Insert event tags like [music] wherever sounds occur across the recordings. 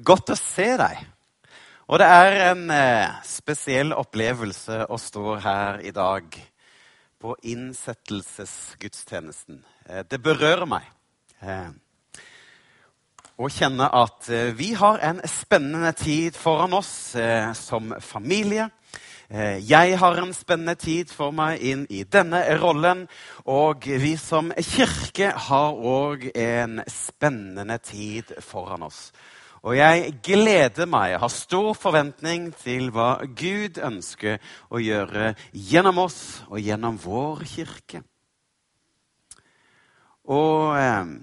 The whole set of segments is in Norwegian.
Godt å se deg. Og det er en eh, spesiell opplevelse å stå her i dag på innsettelsesgudstjenesten. Eh, det berører meg eh, å kjenne at eh, vi har en spennende tid foran oss eh, som familie. Eh, Jeg har en spennende tid for meg inn i denne rollen. Og vi som kirke har òg en spennende tid foran oss. Og jeg gleder meg, har stor forventning til hva Gud ønsker å gjøre gjennom oss og gjennom vår kirke. Og eh,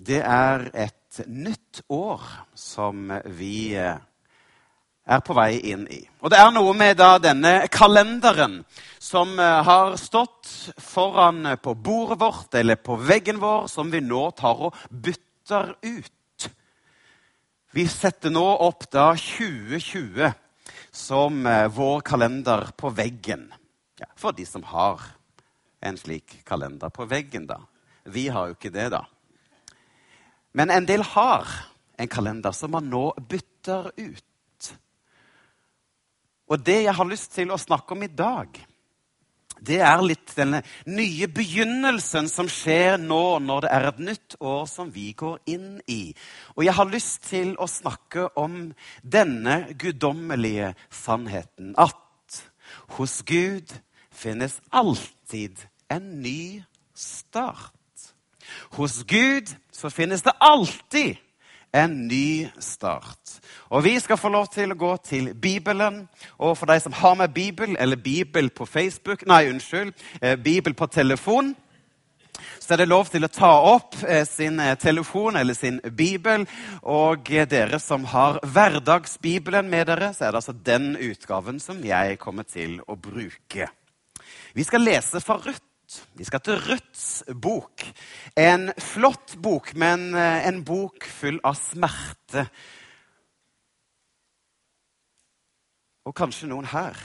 det er et nytt år som vi eh, er på vei inn i. Og det er noe med da denne kalenderen som eh, har stått foran på bordet vårt eller på veggen vår, som vi nå tar og bytter ut. Vi setter nå opp da 2020 som eh, vår kalender på veggen. Ja, for de som har en slik kalender på veggen, da. Vi har jo ikke det, da. Men en del har en kalender som man nå bytter ut. Og det jeg har lyst til å snakke om i dag, det er litt denne nye begynnelsen som skjer nå når det er et nytt år som vi går inn i. Og jeg har lyst til å snakke om denne guddommelige sannheten. At hos Gud finnes alltid en ny start. Hos Gud så finnes det alltid en ny start. Og vi skal få lov til å gå til Bibelen. Og for de som har med Bibel, eller Bibel på Facebook Nei, unnskyld. Eh, Bibel på telefon. Så er det lov til å ta opp eh, sin eh, telefon eller sin bibel. Og dere som har hverdagsbibelen med dere, så er det altså den utgaven som jeg kommer til å bruke. Vi skal lese fra Vi skal til Rødts bok. En flott bok, men eh, en bok full av smerte. Og kanskje noen her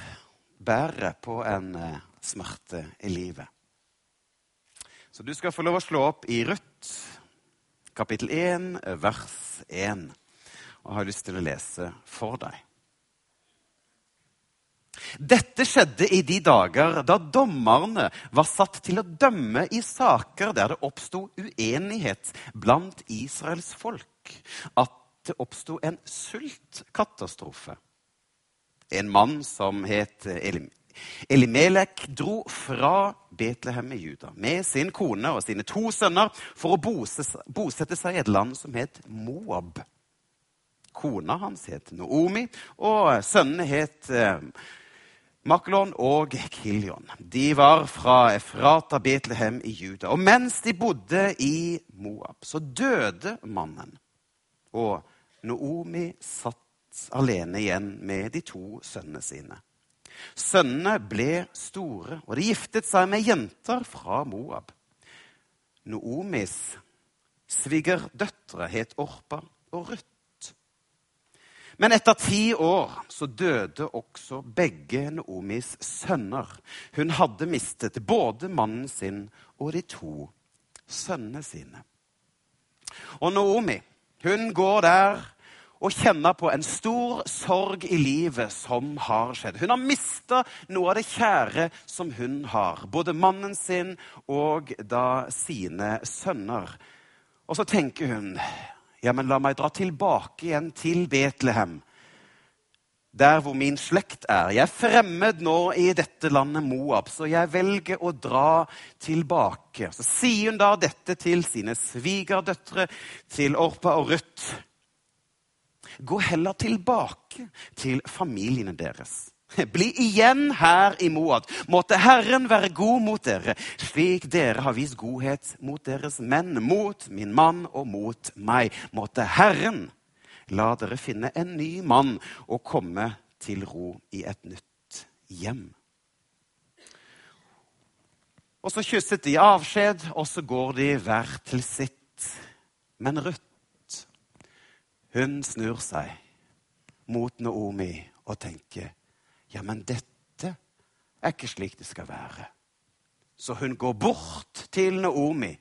bærer på en eh, smerte i livet. Så du skal få lov å slå opp i Rødt, kapittel 1, vers 1. Og har lyst til å lese for deg. Dette skjedde i de dager da dommerne var satt til å dømme i saker der det oppsto uenighet blant Israels folk. At det oppsto en sultkatastrofe. En mann som het Elim Elimelek, dro fra Betlehem i Juda med sin kone og sine to sønner for å bosette seg i et land som het Moab. Kona hans het Noomi, og sønnene het Maklon og Kilion. De var fra Efrata, Betlehem i Juda. Og mens de bodde i Moab, så døde mannen. Og Noomi satt alene igjen med de to sønnene sine. Sønnene ble store, og de giftet seg med jenter fra Moab. Noomis svigerdøtre het Orpa og Ruth. Men etter ti år så døde også begge Noomis sønner. Hun hadde mistet både mannen sin og de to sønnene sine. Og Noomi hun går der og kjenner på en stor sorg i livet som har skjedd. Hun har mista noe av det kjære som hun har. Både mannen sin og da sine sønner. Og så tenker hun ja, men la meg dra tilbake igjen til Betlehem, der hvor min slekt er. Jeg er fremmed nå i dette landet Moab, så jeg velger å dra tilbake. Så sier hun da dette til sine svigerdøtre, til Orpa og Ruth. Gå heller tilbake til familiene deres. [laughs] Bli igjen her i Moab. Måtte Herren være god mot dere, slik dere har vist godhet mot deres menn, mot min mann og mot meg. Måtte Herren La dere finne en ny mann og komme til ro i et nytt hjem. Og så kysset de avskjed, og så går de hver til sitt. Men Ruth, hun snur seg mot Naomi og tenker ja, men dette er ikke slik det skal være. Så hun går bort til Naomi,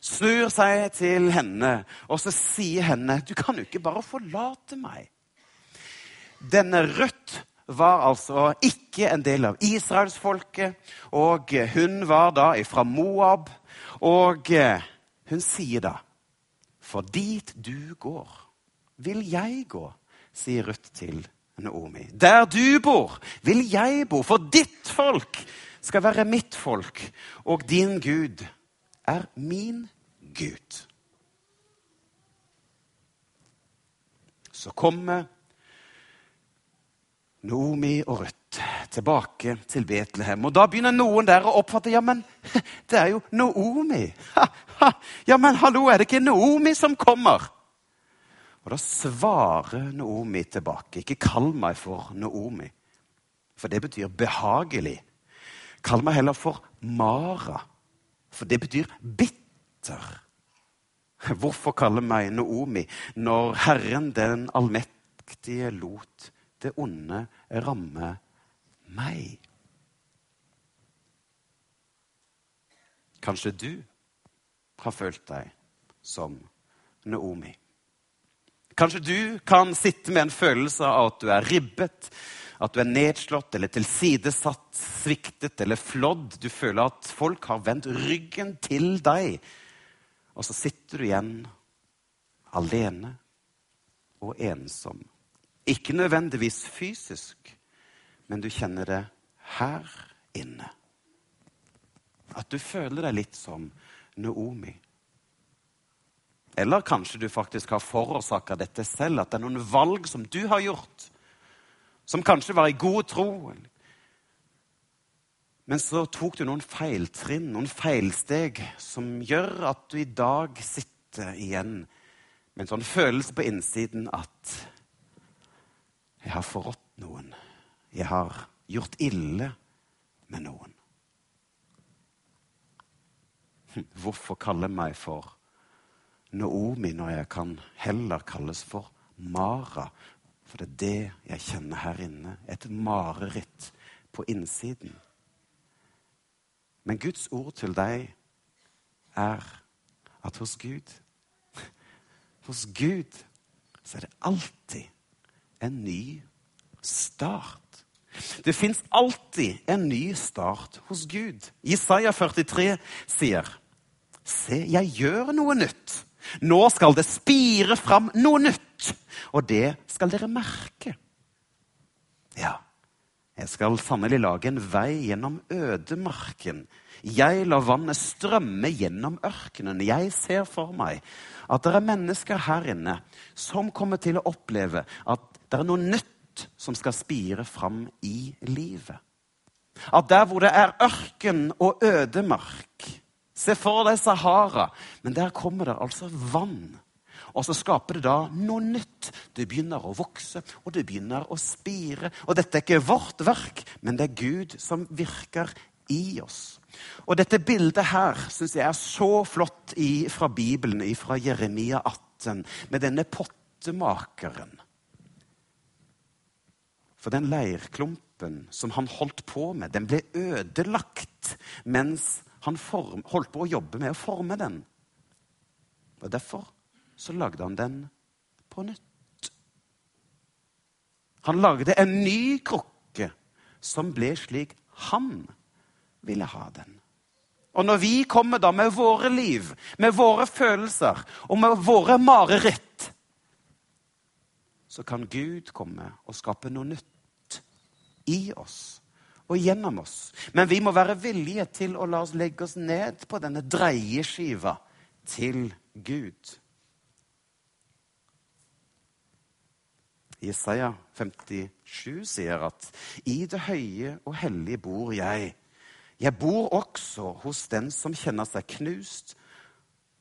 snur seg til henne, og så sier henne, 'Du kan jo ikke bare forlate meg.' Denne Ruth var altså ikke en del av israelsfolket, og hun var da fra Moab. Og hun sier da, 'For dit du går, vil jeg gå', sier Ruth til Naomi. 'Der du bor, vil jeg bo, for ditt folk skal være mitt folk, og din Gud er min Gud. Så kommer Naomi og Ruth tilbake til Betlehem. Og da begynner noen der å oppfatte ja, men det er jo ha. Ja, men hallo, er det ikke Naomi som kommer? Og da svarer Naomi tilbake. Ikke kall meg for Naomi, for det betyr behagelig. Kall meg heller for Mara, for det betyr bitter. Hvorfor kalle meg Naomi når Herren den allmektige lot det onde ramme meg? Kanskje du har følt deg som Naomi. Kanskje du kan sitte med en følelse av at du er ribbet, at du er nedslått eller tilsidesatt, sviktet eller flådd. Du føler at folk har vendt ryggen til deg. Og så sitter du igjen alene og ensom. Ikke nødvendigvis fysisk, men du kjenner det her inne. At du føler deg litt som Naomi. Eller kanskje du faktisk har forårsaka dette selv, at det er noen valg som du har gjort, som kanskje var i god tro. Men så tok du noen feiltrinn, noen feilsteg, som gjør at du i dag sitter igjen med en sånn følelse på innsiden at jeg har forrådt noen. Jeg har gjort ille med noen. Hm, hvorfor kalle meg for Naomi når jeg kan heller kalles for Mara? For det er det jeg kjenner her inne. Et mareritt på innsiden. Men Guds ord til deg er at hos Gud [laughs] Hos Gud så er det alltid en ny start. Det fins alltid en ny start hos Gud. Isaiah 43 sier, Se, jeg gjør noe nytt. Nå skal det spire fram noe nytt, og det skal dere merke. Ja, jeg skal sannelig lage en vei gjennom ødemarken. Jeg lar vannet strømme gjennom ørkenen. Jeg ser for meg at det er mennesker her inne som kommer til å oppleve at det er noe nytt som skal spire fram i livet. At der hvor det er ørken og ødemark, Se for deg Sahara. Men der kommer det altså vann. Og så skaper det da noe nytt. Det begynner å vokse, og det begynner å spire. Og dette er ikke vårt verk, men det er Gud som virker i oss. Og dette bildet her syns jeg er så flott i, fra Bibelen, fra Jeremia 18, med denne pottemakeren. For den leirklumpen som han holdt på med, den ble ødelagt mens han form, holdt på å jobbe med å forme den. Og Derfor så lagde han den på nytt. Han lagde en ny krukke som ble slik han ville ha den. Og når vi kommer da med våre liv, med våre følelser og med våre mareritt, så kan Gud komme og skape noe nytt i oss og gjennom oss. Men vi må være villige til å la oss legge oss ned på denne dreieskiva til Gud. Jesaja 57 sier at i det høye og hellige bor jeg. Jeg bor også hos den som kjenner seg knust,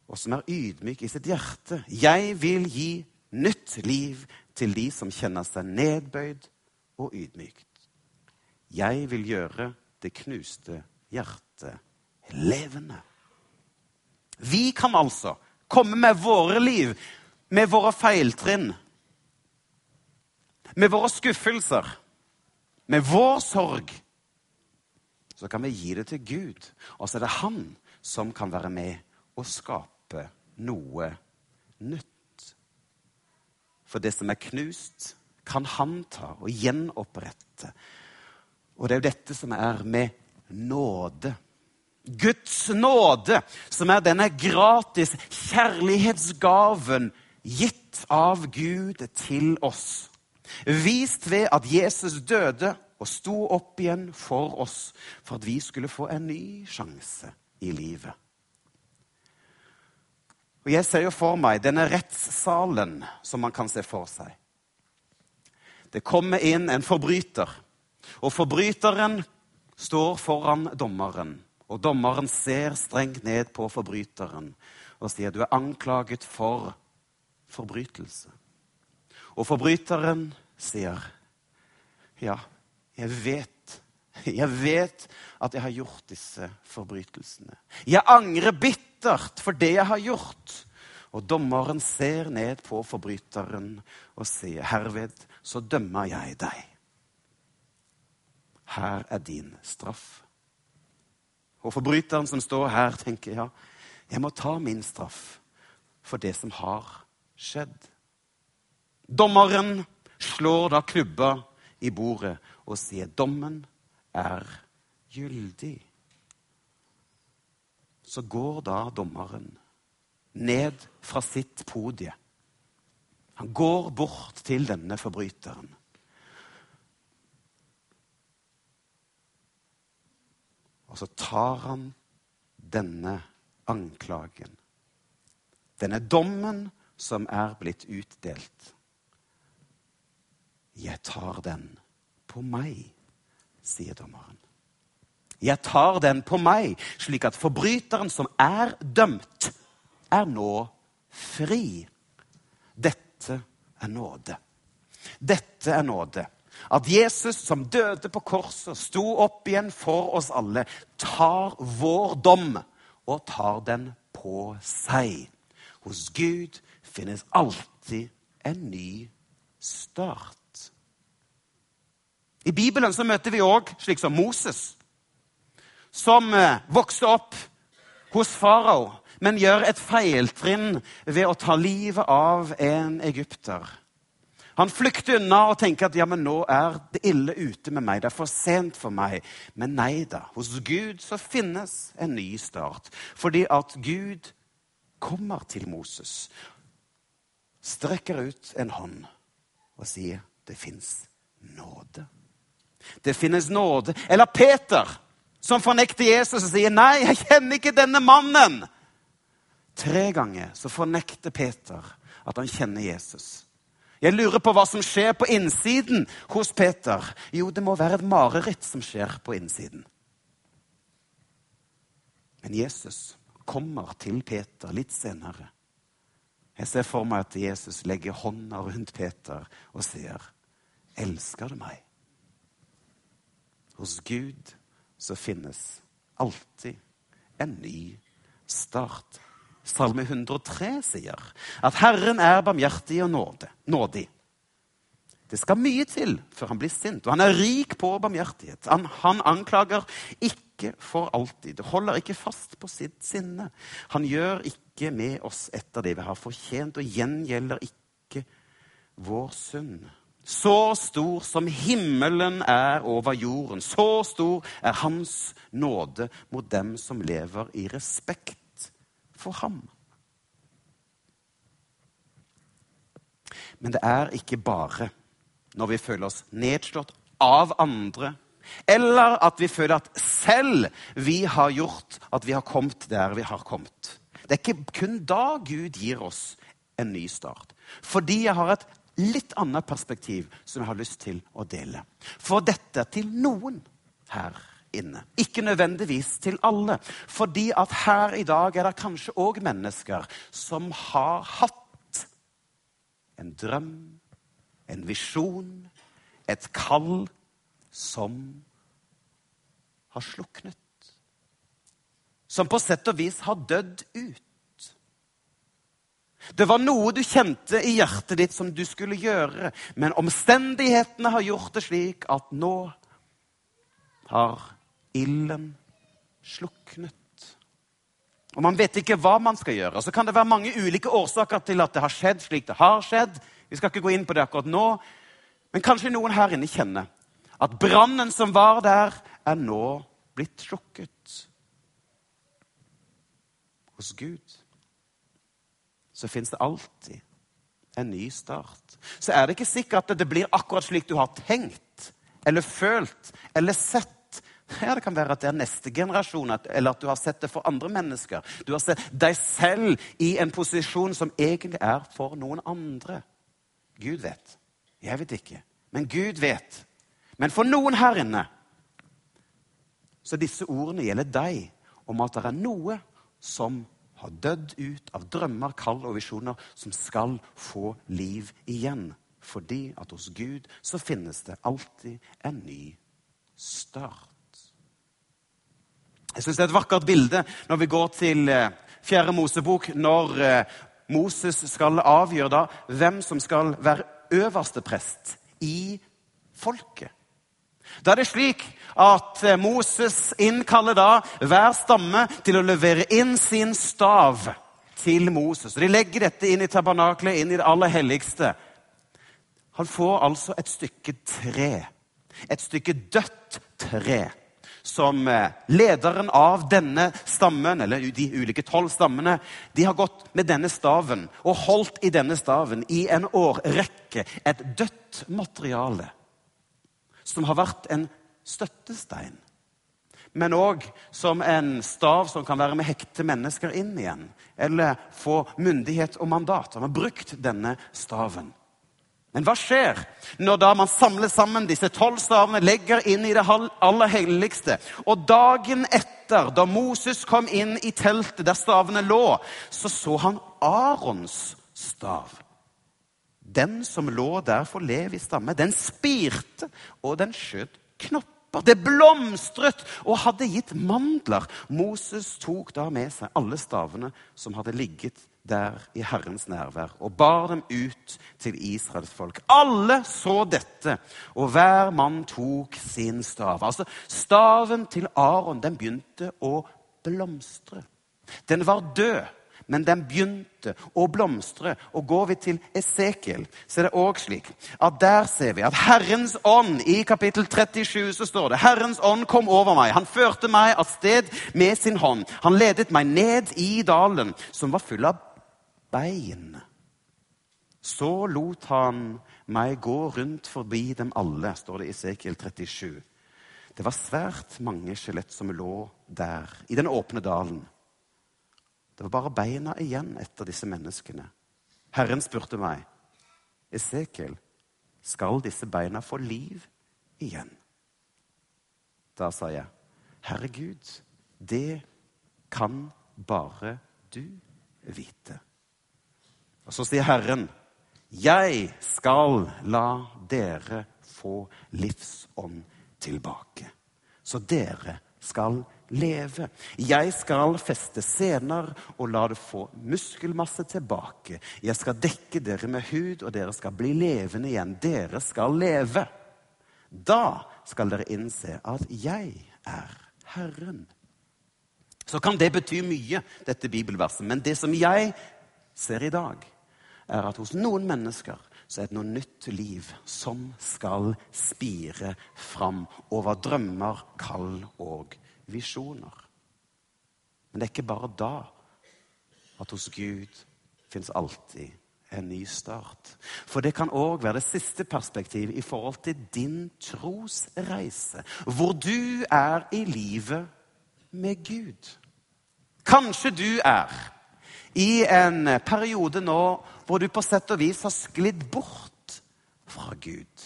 og som er ydmyk i sitt hjerte. Jeg vil gi Nytt liv til de som kjenner seg nedbøyd og ydmykt. Jeg vil gjøre det knuste hjertet levende. Vi kan altså komme med våre liv, med våre feiltrinn, med våre skuffelser, med vår sorg. Så kan vi gi det til Gud, og så er det Han som kan være med og skape noe nytt. For det som er knust, kan Han ta og gjenopprette. Og det er jo dette som er med nåde. Guds nåde, som er denne gratis kjærlighetsgaven gitt av Gud til oss. Vist ved at Jesus døde og sto opp igjen for oss, for at vi skulle få en ny sjanse i livet. Og Jeg ser jo for meg denne rettssalen som man kan se for seg. Det kommer inn en forbryter, og forbryteren står foran dommeren. Og dommeren ser strengt ned på forbryteren og sier du er anklaget for forbrytelse. Og forbryteren sier ja, jeg vet. Jeg vet at jeg har gjort disse forbrytelsene. Jeg angrer bittert for det jeg har gjort. Og dommeren ser ned på forbryteren og sier, herved så dømmer jeg deg. Her er din straff. Og forbryteren som står her, tenker ja, jeg må ta min straff for det som har skjedd. Dommeren slår da klubba i bordet og sier dommen er gyldig. Så går da dommeren ned fra sitt podie. Han går bort til denne forbryteren. Så tar han denne anklagen, denne dommen som er blitt utdelt. Jeg tar den på meg, sier dommeren. Jeg tar den på meg, slik at forbryteren som er dømt, er nå fri. Dette er nåde. Dette er nåde. At Jesus, som døde på korset, sto opp igjen for oss alle, tar vår dom og tar den på seg. Hos Gud finnes alltid en ny start. I Bibelen så møter vi òg slik som Moses, som eh, vokste opp hos farao, men gjør et feiltrinn ved å ta livet av en egypter. Han flykter unna og tenker at ja, men nå er det ille ute med meg. Det er for sent for meg. Men nei da. Hos Gud så finnes en ny start. Fordi at Gud kommer til Moses, strekker ut en hånd og sier det fins nåde. Det finnes nåde. Eller Peter, som fornekter Jesus og sier 'Nei, jeg kjenner ikke denne mannen'. Tre ganger så fornekter Peter at han kjenner Jesus. Jeg lurer på hva som skjer på innsiden hos Peter. Jo, det må være et mareritt som skjer på innsiden. Men Jesus kommer til Peter litt senere. Jeg ser for meg at Jesus legger hånda rundt Peter og sier, 'Elsker du meg?' Hos Gud så finnes alltid en ny start. Salme 103 sier at Herren er barmhjertig og nådig. Det skal mye til før han blir sint, og han er rik på barmhjertighet. Han, han anklager ikke for alltid, holder ikke fast på sitt sinne. Han gjør ikke med oss etter det vi har fortjent, og gjengjelder ikke vår synd. Så stor som himmelen er over jorden, så stor er Hans nåde mot dem som lever i respekt for ham. Men det er ikke bare når vi føler oss nedslått av andre, eller at vi føler at selv vi har gjort at vi har kommet der vi har kommet. Det er ikke kun da Gud gir oss en ny start. Fordi jeg har et litt annet perspektiv som jeg har lyst til å dele. For dette til noen her inne. Ikke nødvendigvis til alle. Fordi at her i dag er det kanskje òg mennesker som har hatt en drøm, en visjon, et kall som har sluknet. Som på sett og vis har dødd ut. Det var noe du kjente i hjertet ditt som du skulle gjøre, men omstendighetene har gjort det slik at nå har ilden sluknet. Og Man vet ikke hva man skal gjøre. Så kan det være mange ulike årsaker til at det har skjedd slik det har skjedd. Vi skal ikke gå inn på det akkurat nå, men kanskje noen her inne kjenner at brannen som var der, er nå blitt slukket. Hos Gud så fins det alltid en ny start. Så er det ikke sikkert at det blir akkurat slik du har tenkt eller følt eller sett. Ja, Det kan være at det er neste generasjon, eller at du har sett det for andre mennesker. Du har sett deg selv i en posisjon som egentlig er for noen andre. Gud vet. Jeg vet ikke. Men Gud vet. Men for noen her inne så disse ordene gjelder deg om at det er noe som har dødd ut av drømmer, kall og visjoner, som skal få liv igjen. Fordi at hos Gud så finnes det alltid en ny start. Jeg syns det er et vakkert bilde når vi går til eh, Fjerde Mosebok, når eh, Moses skal avgjøre da hvem som skal være øverste prest i folket. Da er det slik at eh, Moses innkaller da hver stamme til å levere inn sin stav til Moses. De legger dette inn i tabernaklet, inn i det aller helligste. Han får altså et stykke tre. Et stykke dødt tre. Som eh, lederen av denne stammen, eller de ulike tolv stammene, de har gått med denne staven og holdt i denne staven i en årrekke. Et dødt materiale som har vært en støttestein. Men òg som en stav som kan være med hekte mennesker inn igjen. Eller få myndighet og mandat. Han har brukt denne staven. Men hva skjer når da man samler sammen disse tolv stavene, legger inn i det aller helligste, og dagen etter, da Moses kom inn i teltet der stavene lå, så så han Arons stav. Den som lå der for Levis stamme, den spirte, og den skjøt knopper. Det blomstret og hadde gitt mandler. Moses tok da med seg alle stavene som hadde ligget der i Herrens nærvær, og bar dem ut til Israels folk. Alle så dette, og hver mann tok sin stav. Altså, Staven til Aron den begynte å blomstre. Den var død men den begynte å blomstre. Og går vi til Esekiel, så er det òg slik at der ser vi at Herrens ånd I kapittel 37 så står det Herrens ånd kom over meg. Han førte meg av sted med sin hånd. Han ledet meg ned i dalen, som var full av bein. Så lot han meg gå rundt forbi dem alle, står det i Esekiel 37. Det var svært mange skjelett som lå der, i den åpne dalen. Det var bare beina igjen etter disse menneskene. Herren spurte meg, 'Esekiel, skal disse beina få liv igjen?' Da sa jeg, 'Herregud, det kan bare du vite.' Og så sier Herren, 'Jeg skal la dere få livsånd tilbake.' Så dere skal leve. Jeg skal feste sener og la det få muskelmasse tilbake. Jeg skal dekke dere med hud, og dere skal bli levende igjen. Dere skal leve. Da skal dere innse at jeg er Herren. Så kan det bety mye, dette bibelverset. Men det som jeg ser i dag, er at hos noen mennesker så er det noe nytt liv som skal spire fram over drømmer, kall og visjoner. Men det er ikke bare da at hos Gud fins alltid en ny start. For det kan òg være det siste perspektivet i forhold til din trosreise. Hvor du er i livet med Gud. Kanskje du er i en periode nå hvor du på sett og vis har sklidd bort fra Gud.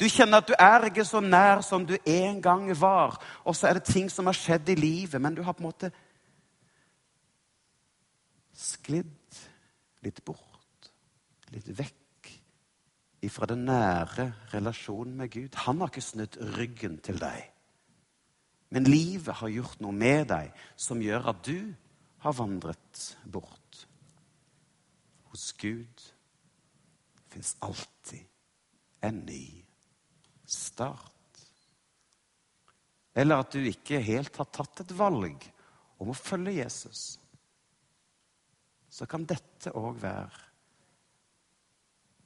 Du kjenner at du er ikke så nær som du en gang var. Og så er det ting som har skjedd i livet, men du har på en måte sklidd litt bort, litt vekk ifra den nære relasjonen med Gud. Han har ikke snudd ryggen til deg. Men livet har gjort noe med deg som gjør at du har vandret bort. Hos Gud fins alltid en ny start. Eller at du ikke helt har tatt et valg om å følge Jesus. Så kan dette òg være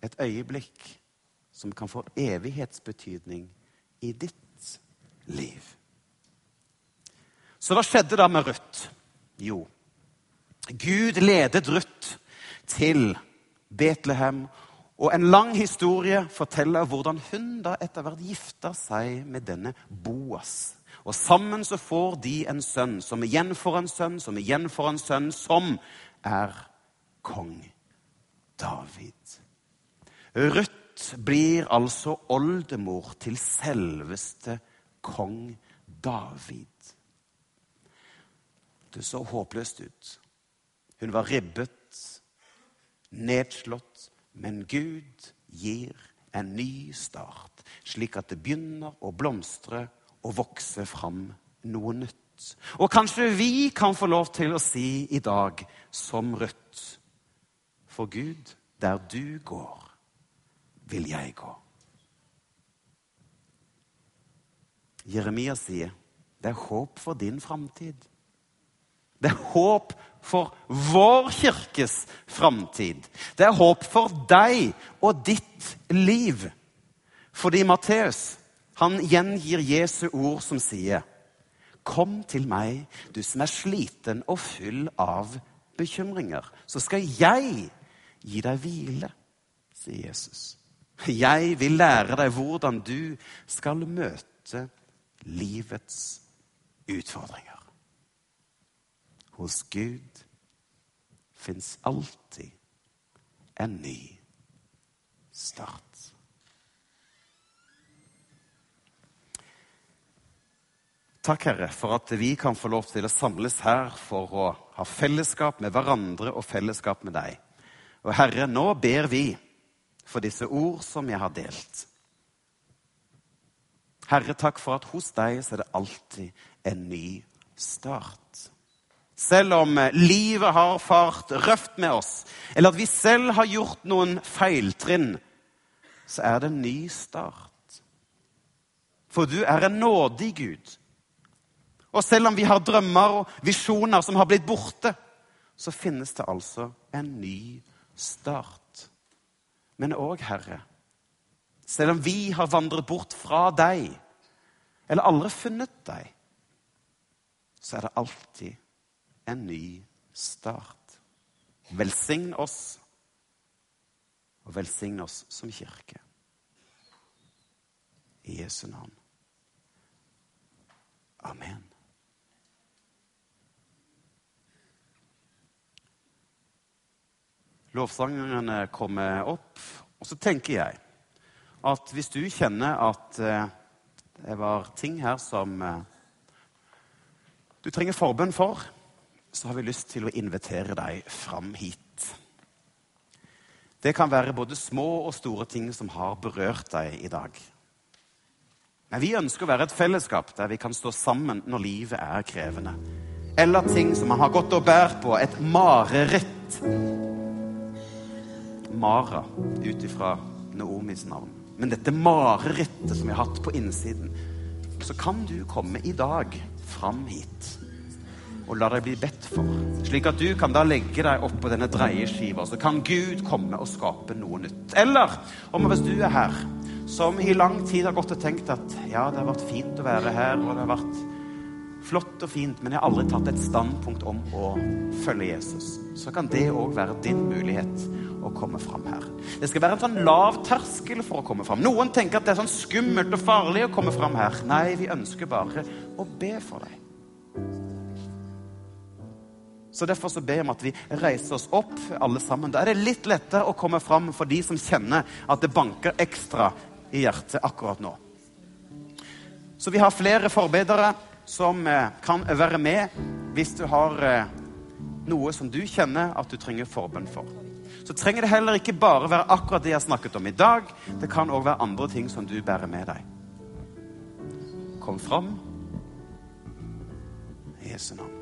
et øyeblikk som kan få evighetsbetydning i ditt liv. Så hva skjedde da med Ruth? Jo, Gud ledet Ruth til Betlehem. Og en lang historie forteller hvordan hun da etter hvert gifta seg med denne Boas. Og sammen så får de en sønn, som igjen får en sønn, som igjen får en sønn, som er kong David. Ruth blir altså oldemor til selveste kong David. Det så håpløst ut. Hun var ribbet, nedslått, men Gud gir en ny start, slik at det begynner å blomstre og vokse fram noe nytt. Og kanskje vi kan få lov til å si i dag, som Rødt, for Gud, der du går, vil jeg gå. Jeremia sier det er håp for din framtid. Det er håp for vår kirkes framtid. Det er håp for deg og ditt liv. Fordi Matteus han gjengir Jesu ord som sier Kom til meg, du som er sliten og full av bekymringer. Så skal jeg gi deg hvile, sier Jesus. Jeg vil lære deg hvordan du skal møte livets utfordringer. Hos Gud fins alltid en ny start. Takk, Herre, for at vi kan få lov til å samles her for å ha fellesskap med hverandre og fellesskap med deg. Og Herre, nå ber vi for disse ord som jeg har delt. Herre, takk for at hos deg så er det alltid en ny start. Selv om livet har fart røft med oss, eller at vi selv har gjort noen feiltrinn, så er det en ny start. For du er en nådig Gud. Og selv om vi har drømmer og visjoner som har blitt borte, så finnes det altså en ny start. Men òg, Herre, selv om vi har vandret bort fra deg, eller aldri funnet deg, så er det alltid en ny start. Velsign oss, og velsign oss som kirke. I Jesu navn. Amen. Lovsangerne kommer opp. Og så tenker jeg at hvis du kjenner at eh, det var ting her som eh, du trenger forbønn for, så har vi lyst til å invitere deg fram hit. Det kan være både små og store ting som har berørt deg i dag. Men vi ønsker å være et fellesskap der vi kan stå sammen når livet er krevende. Eller ting som man har gått og bært på, et mareritt. Mara ut ifra Naomis navn. Men dette marerittet som vi har hatt på innsiden, så kan du komme i dag fram hit og la deg bli bedt for. Slik at du kan da legge deg oppå denne dreieskiva, så kan Gud komme og skape noe nytt. Eller om hvis du er her, som i lang tid har gått og tenkt at ja, det har vært fint å være her, og det har vært flott og fint, men jeg har aldri tatt et standpunkt om å følge Jesus, så kan det òg være din mulighet å komme fram her. Det skal være en sånn lav terskel for å komme fram. Noen tenker at det er sånn skummelt og farlig å komme fram her. Nei, vi ønsker bare å be for deg. Så Derfor så ber jeg om at vi reiser oss opp, alle sammen. Da er det litt lettere å komme fram for de som kjenner at det banker ekstra i hjertet akkurat nå. Så vi har flere forbedere som eh, kan være med hvis du har eh, noe som du kjenner at du trenger forbønn for. så trenger det heller ikke bare være akkurat det jeg snakket om i dag. Det kan òg være andre ting som du bærer med deg. Kom fram Jesu navn.